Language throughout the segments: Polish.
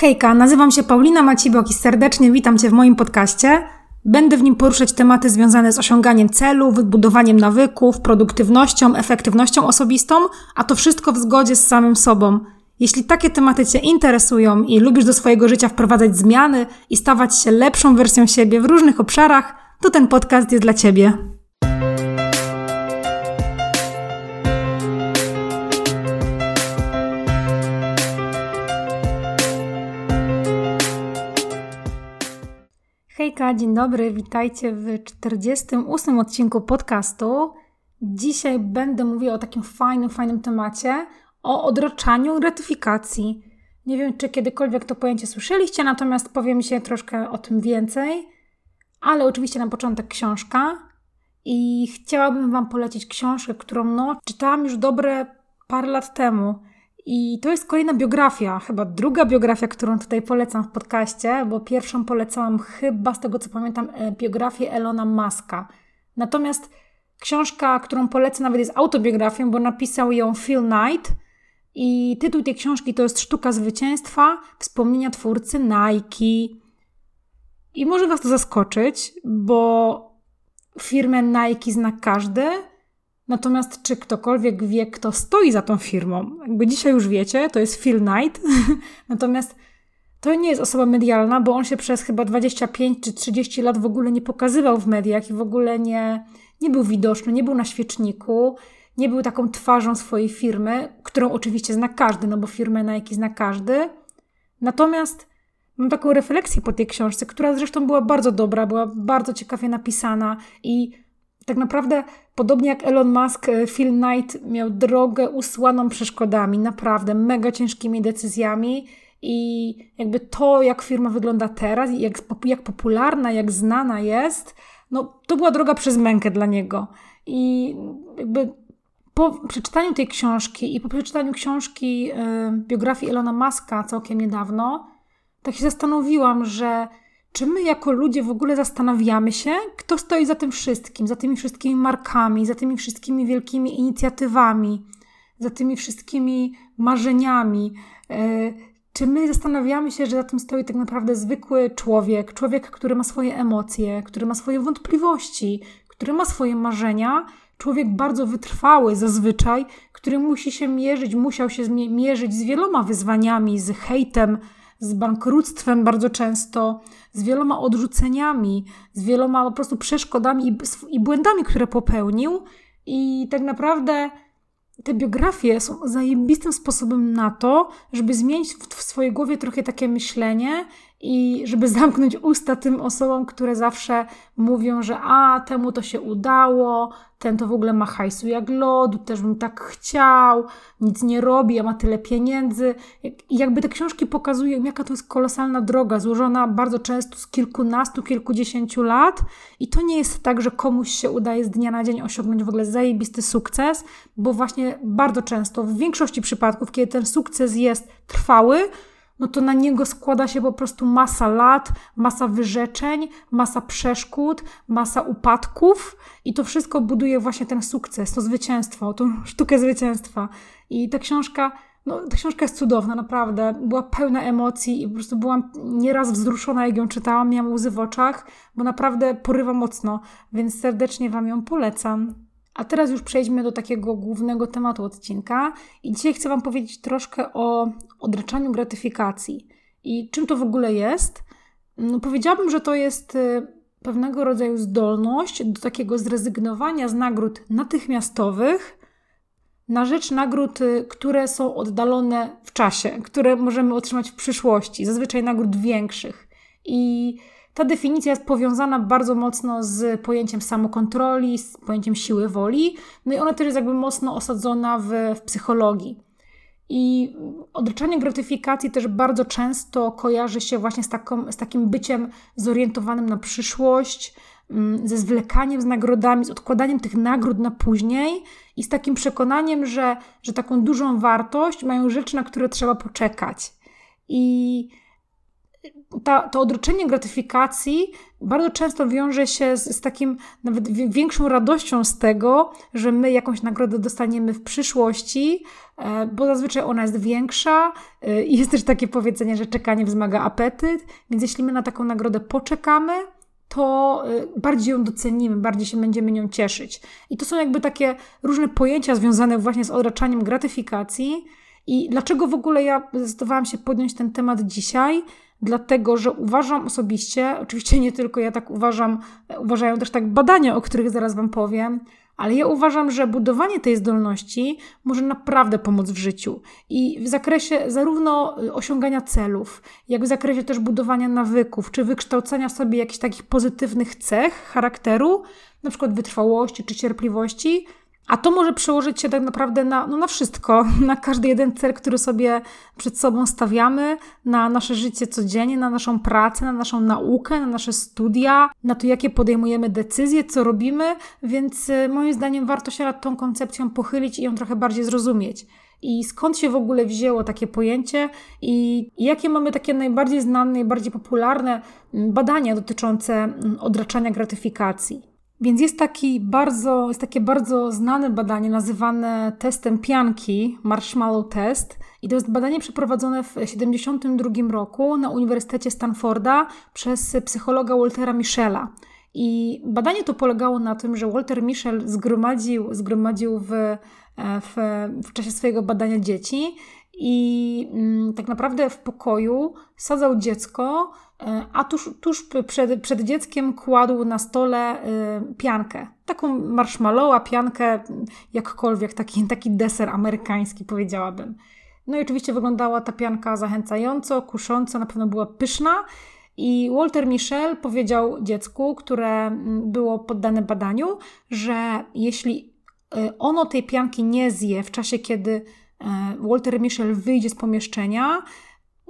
Hejka, nazywam się Paulina Macibok i serdecznie witam Cię w moim podcaście. Będę w nim poruszać tematy związane z osiąganiem celów, budowaniem nawyków, produktywnością, efektywnością osobistą, a to wszystko w zgodzie z samym sobą. Jeśli takie tematy Cię interesują i lubisz do swojego życia wprowadzać zmiany i stawać się lepszą wersją siebie w różnych obszarach, to ten podcast jest dla Ciebie. Dzień dobry, witajcie w 48 odcinku podcastu. Dzisiaj będę mówiła o takim fajnym, fajnym temacie, o odraczaniu gratyfikacji. Nie wiem, czy kiedykolwiek to pojęcie słyszeliście, natomiast powiem się troszkę o tym więcej. Ale oczywiście na początek książka. I chciałabym Wam polecić książkę, którą no, czytałam już dobre parę lat temu. I to jest kolejna biografia, chyba druga biografia, którą tutaj polecam w podcaście, bo pierwszą polecałam chyba, z tego co pamiętam, e, biografię Elona Muska. Natomiast książka, którą polecę, nawet jest autobiografią, bo napisał ją Phil Knight. I tytuł tej książki to jest Sztuka Zwycięstwa, wspomnienia twórcy Nike. I może Was to zaskoczyć, bo firmę Nike zna każdy, Natomiast czy ktokolwiek wie, kto stoi za tą firmą? Jakby dzisiaj już wiecie, to jest Phil Knight. Natomiast to nie jest osoba medialna, bo on się przez chyba 25 czy 30 lat w ogóle nie pokazywał w mediach i w ogóle nie, nie był widoczny, nie był na świeczniku, nie był taką twarzą swojej firmy, którą oczywiście zna każdy, no bo firmę Nike zna każdy. Natomiast mam taką refleksję po tej książce, która zresztą była bardzo dobra, była bardzo ciekawie napisana i tak naprawdę, podobnie jak Elon Musk, e, Phil Knight miał drogę usłaną przeszkodami, naprawdę mega ciężkimi decyzjami. I jakby to, jak firma wygląda teraz, jak, jak popularna, jak znana jest, no to była droga przez mękę dla niego. I jakby po przeczytaniu tej książki i po przeczytaniu książki yy, biografii Elona Muska całkiem niedawno, tak się zastanowiłam, że czy my jako ludzie w ogóle zastanawiamy się, kto stoi za tym wszystkim, za tymi wszystkimi markami, za tymi wszystkimi wielkimi inicjatywami, za tymi wszystkimi marzeniami? E, czy my zastanawiamy się, że za tym stoi tak naprawdę zwykły człowiek, człowiek, który ma swoje emocje, który ma swoje wątpliwości, który ma swoje marzenia, człowiek bardzo wytrwały zazwyczaj, który musi się mierzyć, musiał się mierzyć z wieloma wyzwaniami, z hejtem, z bankructwem bardzo często, z wieloma odrzuceniami, z wieloma po prostu przeszkodami i, błędami, które popełnił. I tak naprawdę te biografie są zajebistym sposobem na to, żeby zmienić w, w swojej głowie trochę takie myślenie i żeby zamknąć usta tym osobom, które zawsze mówią, że a, temu to się udało, ten to w ogóle ma hajsu jak lodu, też bym tak chciał, nic nie robi, a ma tyle pieniędzy. I jakby te książki pokazują, jaka to jest kolosalna droga, złożona bardzo często z kilkunastu, kilkudziesięciu lat i to nie jest tak, że komuś się udaje z dnia na dzień osiągnąć w ogóle zajebisty sukces, bo właśnie bardzo często, w większości przypadków, kiedy ten sukces jest trwały, no to na niego składa się po prostu masa lat, masa wyrzeczeń, masa przeszkód, masa upadków i to wszystko buduje właśnie ten sukces, to zwycięstwo, tą sztukę zwycięstwa. I ta książka, no ta książka jest cudowna, naprawdę. Była pełna emocji i po prostu byłam nieraz wzruszona, jak ją czytałam, miałam łzy w oczach, bo naprawdę porywa mocno, więc serdecznie Wam ją polecam. A teraz już przejdźmy do takiego głównego tematu odcinka. I dzisiaj chcę Wam powiedzieć troszkę o odraczaniu gratyfikacji. I czym to w ogóle jest? No, powiedziałabym, że to jest y, pewnego rodzaju zdolność do takiego zrezygnowania z nagród natychmiastowych na rzecz nagród, y, które są oddalone w czasie, które możemy otrzymać w przyszłości, zazwyczaj nagród większych. I ta definicja jest powiązana bardzo mocno z pojęciem samokontroli, z pojęciem siły woli, no i ona też jest jakby mocno osadzona w, w psychologii. I odryczanie gratyfikacji też bardzo często kojarzy się właśnie z, taką, z takim byciem zorientowanym na przyszłość, mm, ze zwlekaniem z nagrodami, z odkładaniem tych nagród na później i z takim przekonaniem, że, że taką dużą wartość mają rzeczy, na które trzeba poczekać. I ta, to odroczenie gratyfikacji bardzo często wiąże się z, z, takim nawet większą radością z tego, że my jakąś nagrodę dostaniemy w przyszłości, e, bo zazwyczaj ona jest większa e, i jest też takie powiedzenie, że czekanie wzmaga apetyt, więc jeśli my na taką nagrodę poczekamy, to e, bardziej ją docenimy, bardziej się będziemy nią cieszyć. I to są jakby takie różne pojęcia związane właśnie z odraczaniem gratyfikacji. I dlaczego w ogóle ja zdecydowałam się podjąć ten temat dzisiaj? Dlatego że uważam osobiście, oczywiście nie tylko ja tak uważam, uważają też tak badania, o których zaraz Wam powiem, ale ja uważam, że budowanie tej zdolności może naprawdę pomóc w życiu i w zakresie zarówno osiągania celów, jak w zakresie też budowania nawyków, czy wykształcania sobie jakichś takich pozytywnych cech charakteru, na przykład wytrwałości czy cierpliwości, a to może przełożyć się tak naprawdę na, no na wszystko, na każdy jeden cel, który sobie przed sobą stawiamy, na nasze życie codziennie, na naszą pracę, na naszą naukę, na nasze studia, na to, jakie podejmujemy decyzje, co robimy, więc y, moim zdaniem warto się nad tą koncepcją pochylić i ją trochę bardziej zrozumieć. I skąd się w ogóle wzięło takie pojęcie i jakie mamy takie najbardziej znane, najbardziej popularne mm, badania dotyczące mm, odraczania gratyfikacji. Więc jest, taki bardzo, jest takie bardzo znane badanie nazywane testem pianki, Marshmallow Test. I to jest badanie przeprowadzone w 1972 roku na Uniwersytecie Stanforda przez psychologa Waltera Michela. I badanie to polegało na tym, że Walter Michel zgromadził, zgromadził w, w, w czasie swojego badania dzieci i mm, tak naprawdę w pokoju sadzał dziecko, e, a tuż, tuż przed, przed dzieckiem kładł na stole y, piankę. Taką marshmallowa, piankę, jakkolwiek, taki, taki deser amerykański powiedziałabym. No i oczywiście wyglądała ta pianka zachęcająco, kusząco, na pewno była pyszna. I Walter Michel powiedział dziecku, które było poddane badaniu, że jeśli y, ono tej pianki nie zje w czasie, kiedy E, Walter Michel wyjdzie z pomieszczenia,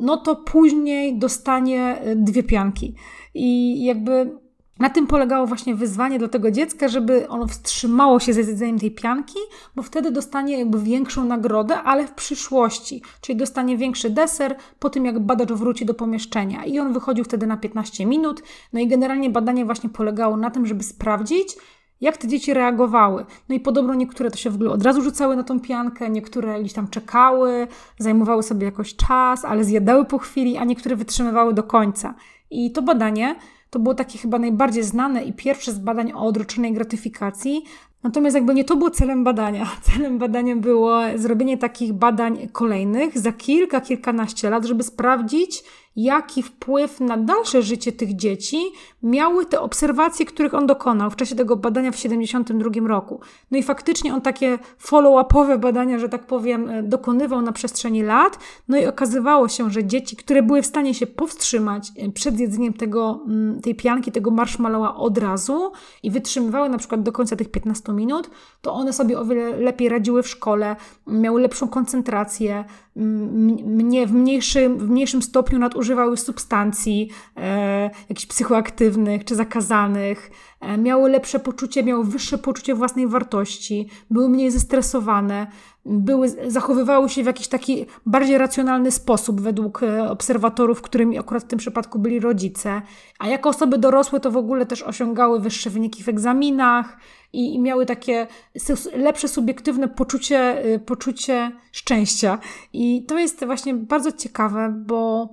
no to później dostanie e, dwie pianki. I jakby na tym polegało właśnie wyzwanie dla tego dziecka, żeby ono wstrzymało się ze jedzeniem tej pianki, bo wtedy dostanie jakby większą nagrodę, ale w przyszłości. Czyli dostanie większy deser po tym, jak badacz wróci do pomieszczenia. I on wychodził wtedy na 15 minut. No i generalnie badanie właśnie polegało na tym, żeby sprawdzić, jak te dzieci reagowały. No i podobno niektóre to się w ogóle od razu rzucały na tą piankę, niektóre gdzieś tam czekały, zajmowały sobie jakoś czas, ale zjadały po chwili, a niektóre wytrzymywały do końca. I to badanie to było takie chyba najbardziej znane i pierwsze z badań o odroczonej gratyfikacji. Natomiast jakby nie to było celem badania. Celem badania było zrobienie takich badań kolejnych za kilka, kilkanaście lat, żeby sprawdzić, jaki wpływ na dalsze życie tych dzieci miały te obserwacje, których on dokonał w czasie tego badania w 1972 roku. No i faktycznie on takie follow-upowe badania, że tak powiem, e, dokonywał na przestrzeni lat. No i okazywało się, że dzieci, które były w stanie się powstrzymać e, przed jedzeniem tego, mm, tej pianki, tego marshmallowa od razu i wytrzymywały na przykład do końca tych 15 minut, to one sobie o wiele lepiej radziły w szkole, miały lepszą koncentrację, mnie w mniejszym, w mniejszym stopniu nadużywały substancji e, jakichś psychoaktywnych czy zakazanych, e, miały lepsze poczucie, miały wyższe poczucie własnej wartości, były mniej zestresowane, były, zachowywały się w jakiś taki bardziej racjonalny sposób według e, obserwatorów, którymi akurat w tym przypadku byli rodzice. A jako osoby dorosłe to w ogóle też osiągały wyższe wyniki w egzaminach, i, i miały takie lepsze subiektywne poczucie, y, poczucie szczęścia. I to jest właśnie bardzo ciekawe, bo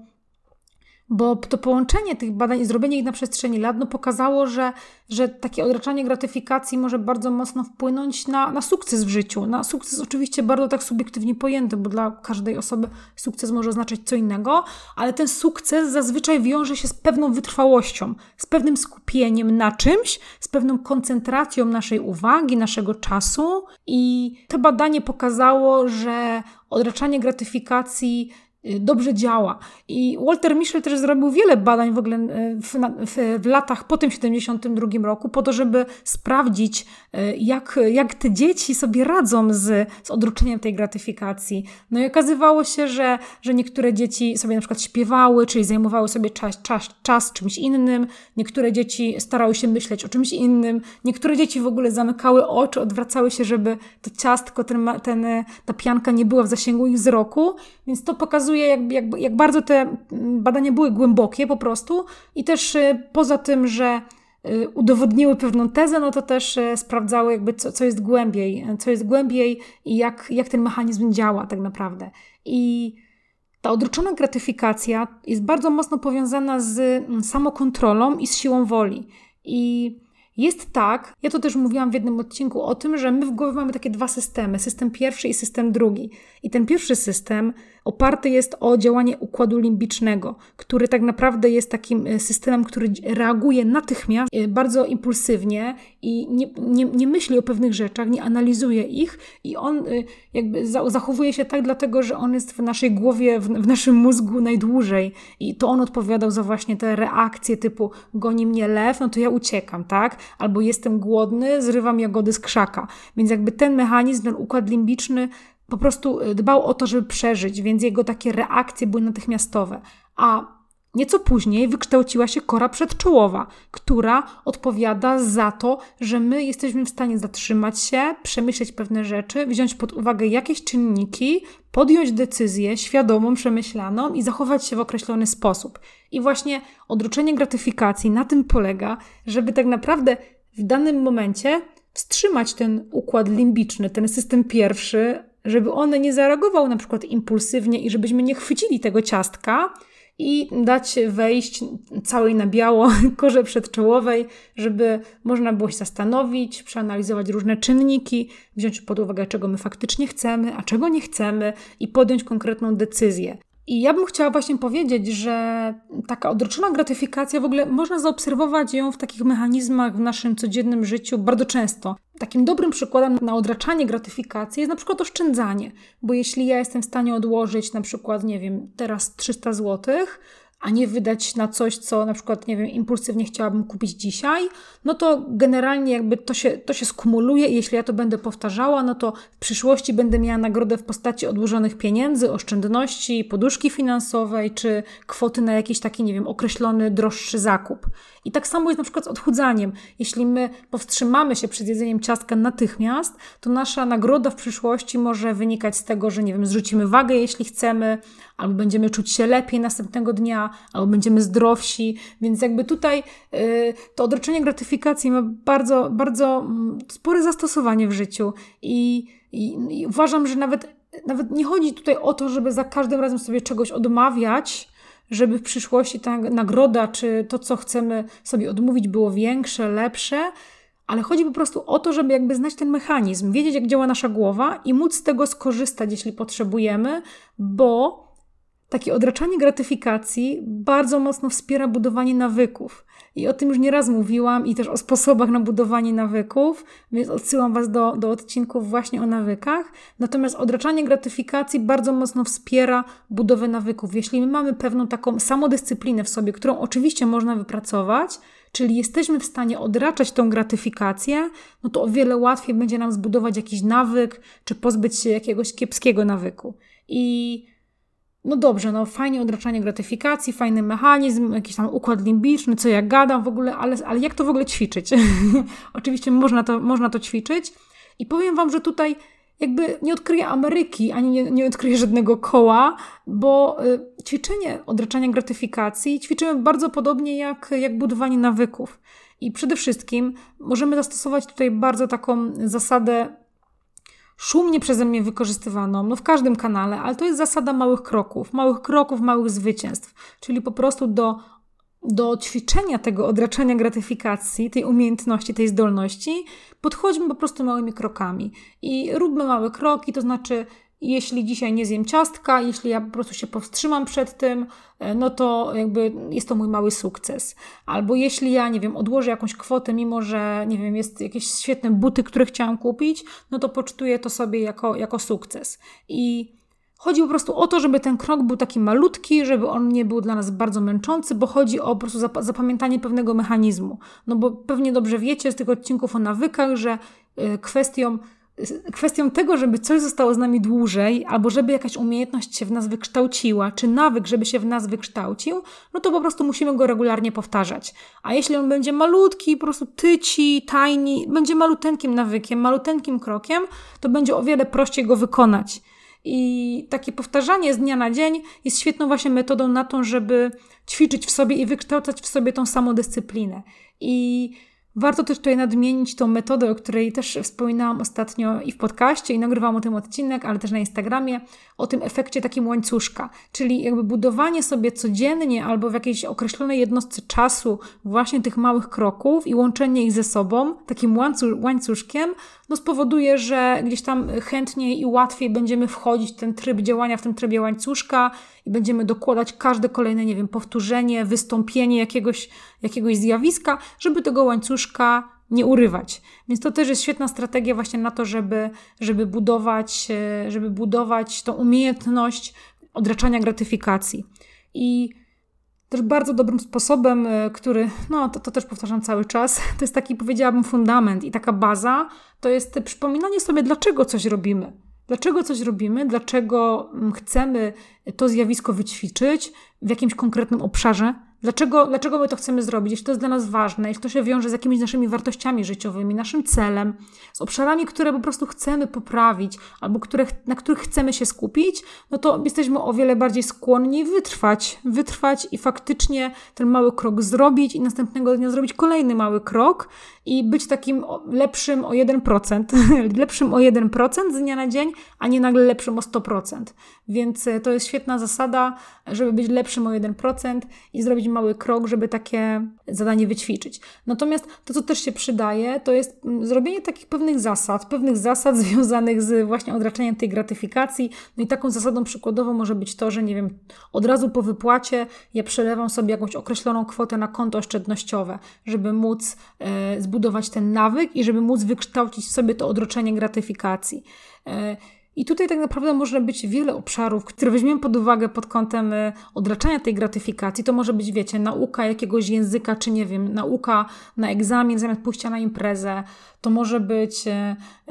bo to połączenie tych badań i zrobienie ich na przestrzeni lat no, pokazało, że, że takie odraczanie gratyfikacji może bardzo mocno wpłynąć na, na sukces w życiu. Na sukces oczywiście bardzo tak subiektywnie pojęty, bo dla każdej osoby sukces może oznaczać co innego, ale ten sukces zazwyczaj wiąże się z pewną wytrwałością, z pewnym skupieniem na czymś, z pewną koncentracją naszej uwagi, naszego czasu i to badanie pokazało, że odraczanie gratyfikacji dobrze działa. I Walter Mischel też zrobił wiele badań w ogóle y, w, w, w, latach po tym 72 roku, po to, żeby sprawdzić, y, jak, jak te dzieci sobie radzą z, z odroczeniem tej gratyfikacji. No i okazywało się, że, że niektóre dzieci sobie na przykład śpiewały, czyli zajmowały sobie czas, czas, czas czymś innym, niektóre dzieci starały się myśleć o czymś innym, niektóre dzieci w ogóle zamykały oczy, odwracały się, żeby to ciastko, ten, ten, ta pianka nie była w zasięgu ich wzroku, Więc to pokazuje, jak, jak, jak bardzo te badania były głębokie po prostu i też y, poza tym, że y, udowodniły pewną tezę, no to też y, sprawdzały jakby co, co jest głębiej, co jest głębiej i jak, jak ten mechanizm działa tak naprawdę. I ta odroczona gratyfikacja jest bardzo mocno powiązana z samokontrolą i z siłą woli. I jest tak, ja to też mówiłam w jednym odcinku o tym, że my w głowie mamy takie dwa systemy: system pierwszy i system drugi. I ten pierwszy system oparty jest o działanie układu limbicznego, który tak naprawdę jest takim e, systemem, który reaguje natychmiast, e, bardzo impulsywnie i nie, nie, nie myśli o pewnych rzeczach, nie analizuje ich i on e, jakby zachowuje się tak, dlatego że on jest w naszej głowie, w, w naszym mózgu najdłużej i to on odpowiadał za właśnie te reakcje typu goni mnie lew, no to ja uciekam, tak? Albo jestem głodny, zrywam jagody z krzaka. Więc jakby ten mechanizm, ten układ limbiczny po prostu y, dbał o to, żeby przeżyć, więc jego takie reakcje były natychmiastowe. A Nieco później wykształciła się kora przedczołowa, która odpowiada za to, że my jesteśmy w stanie zatrzymać się, przemyśleć pewne rzeczy, wziąć pod uwagę jakieś czynniki, podjąć decyzję świadomą, przemyślaną i zachować się w określony sposób. I właśnie odroczenie gratyfikacji na tym polega, żeby tak naprawdę w danym momencie wstrzymać ten układ limbiczny, ten system pierwszy, żeby on nie zareagował na przykład impulsywnie i żebyśmy nie chwycili tego ciastka i dać wejść całej na biało korze przedczołowej, żeby można było się zastanowić, przeanalizować różne czynniki, wziąć pod uwagę, czego my faktycznie chcemy, a czego nie chcemy i podjąć konkretną decyzję. I ja bym chciała właśnie powiedzieć, że taka odroczona gratyfikacja w ogóle można zaobserwować ją w takich mechanizmach w naszym codziennym życiu bardzo często. Takim dobrym przykładem na odraczanie gratyfikacji jest na przykład oszczędzanie, bo jeśli ja jestem w stanie odłożyć na przykład, nie wiem, teraz 300 złotych, a nie wydać na coś, co na przykład, nie wiem, impulsywnie chciałabym kupić dzisiaj, no to generalnie jakby to się, to się skumuluje i jeśli ja to będę powtarzała, no to w przyszłości będę miała nagrodę w postaci odłożonych pieniędzy, oszczędności, poduszki finansowej, czy kwoty na jakiś taki, nie wiem, określony, droższy zakup. I tak samo jest na przykład z odchudzaniem. Jeśli my powstrzymamy się przed jedzeniem ciastka natychmiast, to nasza nagroda w przyszłości może wynikać z tego, że, nie wiem, zrzucimy wagę, jeśli chcemy, albo będziemy czuć się lepiej następnego dnia, albo będziemy zdrowsi. Więc jakby tutaj y, to odroczenie gratyfikacji ma bardzo, bardzo mm, spore zastosowanie w życiu i, i, i uważam, że nawet, nawet nie chodzi tutaj o to, żeby za każdym razem sobie czegoś odmawiać, żeby w przyszłości ta nagroda, czy to, co chcemy sobie odmówić, było większe, lepsze, ale chodzi po prostu o to, żeby jakby znać ten mechanizm, wiedzieć, jak działa nasza głowa i móc z tego skorzystać, jeśli potrzebujemy, bo takie odraczanie gratyfikacji bardzo mocno wspiera budowanie nawyków. I o tym już nieraz mówiłam i też o sposobach na budowanie nawyków, więc odsyłam Was do, do odcinków właśnie o nawykach. Natomiast odraczanie gratyfikacji bardzo mocno wspiera budowę nawyków. Jeśli my mamy pewną taką samodyscyplinę w sobie, którą oczywiście można wypracować, czyli jesteśmy w stanie odraczać tą gratyfikację, no to o wiele łatwiej będzie nam zbudować jakiś nawyk, czy pozbyć się jakiegoś kiepskiego nawyku. I no dobrze, no fajnie odraczanie gratyfikacji, fajny mechanizm, jakiś tam układ limbiczny, co ja gadam w ogóle, ale, ale jak to w ogóle ćwiczyć? Oczywiście można to, można to ćwiczyć i powiem Wam, że tutaj jakby nie odkryję Ameryki, ani nie, nie odkryję żadnego koła, bo y, ćwiczenie odraczania gratyfikacji ćwiczymy bardzo podobnie jak, jak budowanie nawyków. I przede wszystkim możemy zastosować tutaj bardzo taką zasadę szumnie przeze mnie wykorzystywaną, no w każdym kanale, ale to jest zasada małych kroków, małych kroków, małych zwycięstw, czyli po prostu do, do ćwiczenia tego odraczania gratyfikacji, tej umiejętności, tej zdolności, podchodźmy po prostu małymi krokami. I róbmy małe kroki, to znaczy jeśli dzisiaj nie zjem ciastka, jeśli ja po prostu się powstrzymam przed tym, e, no to jakby jest to mój mały sukces. Albo jeśli ja, nie wiem, odłożę jakąś kwotę, mimo że, nie wiem, jest jakieś świetne buty, które chciałam kupić, no to pocztuję to sobie jako, jako sukces. I chodzi po prostu o to, żeby ten krok był taki malutki, żeby on nie był dla nas bardzo męczący, bo chodzi o po prostu zapamiętanie pewnego mechanizmu. No bo pewnie dobrze wiecie z tych odcinków o nawykach, że e, kwestią kwestią tego, żeby coś zostało z nami dłużej, albo żeby jakaś umiejętność się w nas wykształciła, czy nawyk, żeby się w nas wykształcił, no to po prostu musimy go regularnie powtarzać. A jeśli on będzie malutki, po prostu tyci, tajni, będzie maluteńkim nawykiem, maluteńkim krokiem, to będzie o wiele prościej go wykonać. I takie powtarzanie z dnia na dzień jest świetną właśnie metodą na to, żeby ćwiczyć w sobie i wykształcać w sobie tą samodyscyplinę. I Warto też tutaj nadmienić tą metodę, o której też wspominałam ostatnio i w podcaście, i nagrywałam o tym odcinek, ale też na Instagramie, o tym efekcie takim łańcuszka, czyli jakby budowanie sobie codziennie albo w jakiejś określonej jednostce czasu właśnie tych małych kroków i łączenie ich ze sobą takim łańcuszkiem, no spowoduje, że gdzieś tam chętniej i łatwiej będziemy wchodzić w ten tryb działania, w tym trybie łańcuszka i będziemy dokładać każde kolejne, nie wiem, powtórzenie, wystąpienie jakiegoś, jakiegoś zjawiska, żeby tego łańcuszka nie urywać. Więc to też jest świetna strategia właśnie na to, żeby, żeby, budować, e, żeby budować tą umiejętność odraczania gratyfikacji. I też bardzo dobrym sposobem, e, który, no to, to też powtarzam cały czas, to jest taki, powiedziałabym, fundament i taka baza, to jest przypominanie sobie, dlaczego coś robimy. Dlaczego coś robimy, dlaczego mm, chcemy to zjawisko wyćwiczyć w jakimś konkretnym obszarze, Dlaczego, dlaczego my to chcemy zrobić? Jeśli to jest dla nas ważne, jeśli to się wiąże z jakimiś naszymi wartościami życiowymi, naszym celem, z obszarami, które po prostu chcemy poprawić albo które, na których chcemy się skupić, no to jesteśmy o wiele bardziej skłonni wytrwać, wytrwać i faktycznie ten mały krok zrobić i następnego dnia zrobić kolejny mały krok i być takim lepszym o 1%, lepszym o 1% z dnia na dzień, a nie nagle lepszym o 100%. Więc e, to jest świetna zasada, żeby być lepszym o 1% i zrobić mały krok, żeby takie zadanie wyćwiczyć. Natomiast to, co też się przydaje, to jest mm, zrobienie takich pewnych zasad, pewnych zasad związanych z właśnie odraczaniem tej gratyfikacji. No i taką zasadą przykładową może być to, że nie wiem, od razu po wypłacie ja przelewam sobie jakąś określoną kwotę na konto oszczędnościowe, żeby móc e, zbudować ten nawyk i żeby móc wykształcić w sobie to odroczenie gratyfikacji. E, i tutaj tak naprawdę może być wiele obszarów, które weźmiemy pod uwagę pod kątem y, odraczania tej gratyfikacji. To może być, wiecie, nauka jakiegoś języka, czy nie wiem, nauka na egzamin zamiast pójścia na imprezę. To może być, y,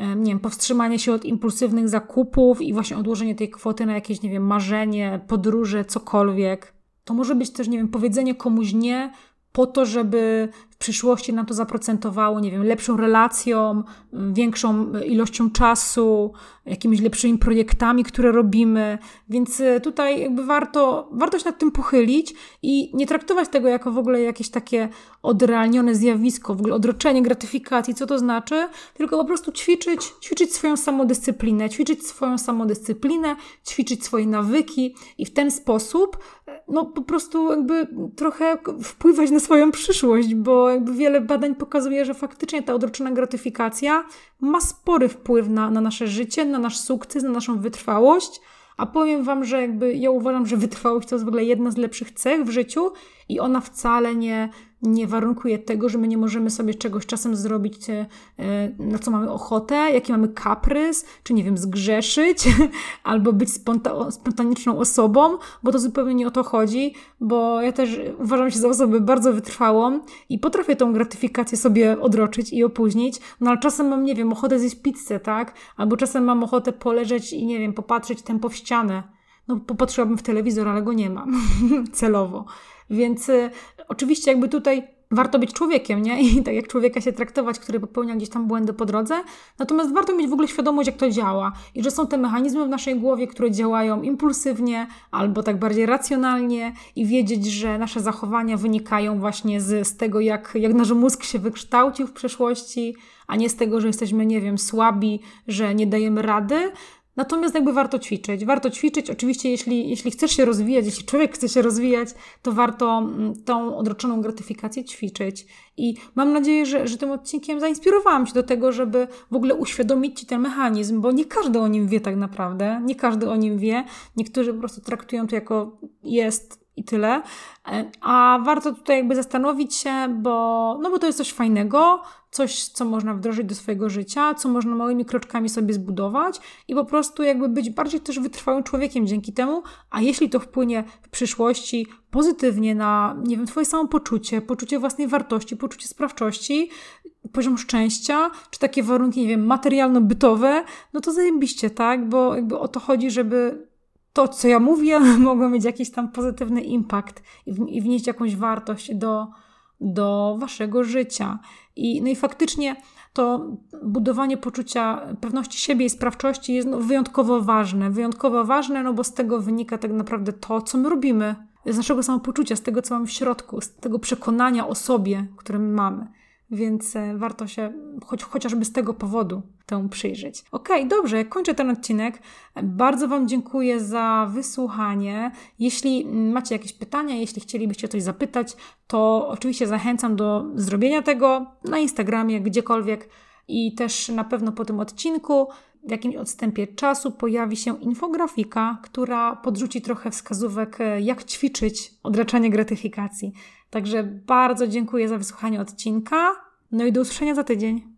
y, nie wiem, powstrzymanie się od impulsywnych zakupów i właśnie odłożenie tej kwoty na jakieś, nie wiem, marzenie, podróże, cokolwiek. To może być też, nie wiem, powiedzenie komuś nie, po to, żeby w przyszłości nam to zaprocentowało, nie wiem, lepszą relacją, większą ilością czasu, jakimiś lepszymi projektami, które robimy. Więc e, tutaj jakby warto, warto się nad tym pochylić i nie traktować tego jako w ogóle jakieś takie odrealnione zjawisko, w ogóle odroczenie gratyfikacji, co to znaczy, tylko po prostu ćwiczyć, ćwiczyć swoją samodyscyplinę, ćwiczyć swoją samodyscyplinę, ćwiczyć swoje nawyki i w ten sposób e, no po prostu jakby trochę wpływać na swoją przyszłość, bo jakby wiele badań pokazuje, że faktycznie ta odroczona gratyfikacja ma spory wpływ na, na nasze życie, na nasz sukces, na naszą wytrwałość. A powiem Wam, że jakby ja uważam, że wytrwałość to jest w ogóle jedna z lepszych cech w życiu i ona wcale nie, nie warunkuje tego, że my nie możemy sobie czegoś czasem zrobić, e, na co mamy ochotę, jaki mamy kaprys, czy nie wiem, zgrzeszyć, albo być sponta spontaniczną osobą, bo to zupełnie nie o to chodzi, bo ja też uważam się za osobę bardzo wytrwałą i potrafię tą gratyfikację sobie odroczyć i opóźnić, no ale czasem mam, nie wiem, ochotę zjeść pizzę, tak? Albo czasem mam ochotę poleżeć i, nie wiem, popatrzeć tempo w ścianę. No, popatrzyłabym w telewizor, ale go nie mam celowo. Więc y, oczywiście jakby tutaj warto być człowiekiem, nie? I tak jak człowieka się traktować, który popełnia gdzieś tam błędy po drodze. Natomiast warto mieć w ogóle świadomość, jak to działa i że są te mechanizmy w naszej głowie, które działają impulsywnie albo tak bardziej racjonalnie i wiedzieć, że nasze zachowania wynikają właśnie z, z tego, jak, jak nasz mózg się wykształcił w przeszłości, a nie z tego, że jesteśmy, nie wiem, słabi, że nie dajemy rady, Natomiast jakby warto ćwiczyć. Warto ćwiczyć. Oczywiście, jeśli, jeśli chcesz się rozwijać, jeśli człowiek chce się rozwijać, to warto mm, tą odroczoną gratyfikację ćwiczyć. I mam nadzieję, że, że tym odcinkiem zainspirowałam Cię do tego, żeby w ogóle uświadomić Ci ten mechanizm, bo nie każdy o nim wie tak naprawdę. Nie każdy o nim wie. Niektórzy po prostu traktują to jako jest i tyle. E, a warto tutaj jakby zastanowić się, bo, no bo to jest coś fajnego, coś, co można wdrożyć do swojego życia, co można małymi kroczkami sobie zbudować i po prostu jakby być bardziej też wytrwałym człowiekiem dzięki temu, a jeśli to wpłynie w przyszłości pozytywnie na, nie wiem, twoje samopoczucie, poczucie własnej wartości, poczucie sprawczości, poziom szczęścia, czy takie warunki, nie wiem, materialno-bytowe, no to zajebiście, tak? Bo jakby o to chodzi, żeby to, co ja mówię, mogło mieć jakiś tam pozytywny impact i, w, i wnieść jakąś wartość do, do waszego życia. I, no i faktycznie to budowanie poczucia pewności siebie i sprawczości jest no, wyjątkowo ważne. Wyjątkowo ważne, no bo z tego wynika tak naprawdę to, co my robimy. Z naszego samopoczucia, z tego, co mamy w środku, z tego przekonania o sobie, które my mamy więc e, warto się choć, chociażby z tego powodu temu przyjrzeć. Ok, dobrze, kończę ten odcinek. Bardzo Wam dziękuję za wysłuchanie. Jeśli macie jakieś pytania, jeśli chcielibyście coś zapytać, to oczywiście zachęcam do zrobienia tego na Instagramie, gdziekolwiek. I też na pewno po tym odcinku w jakimś odstępie czasu pojawi się infografika, która podrzuci trochę wskazówek, e, jak ćwiczyć odraczanie gratyfikacji. Także bardzo dziękuję za wysłuchanie odcinka. No i do usłyszenia za tydzień.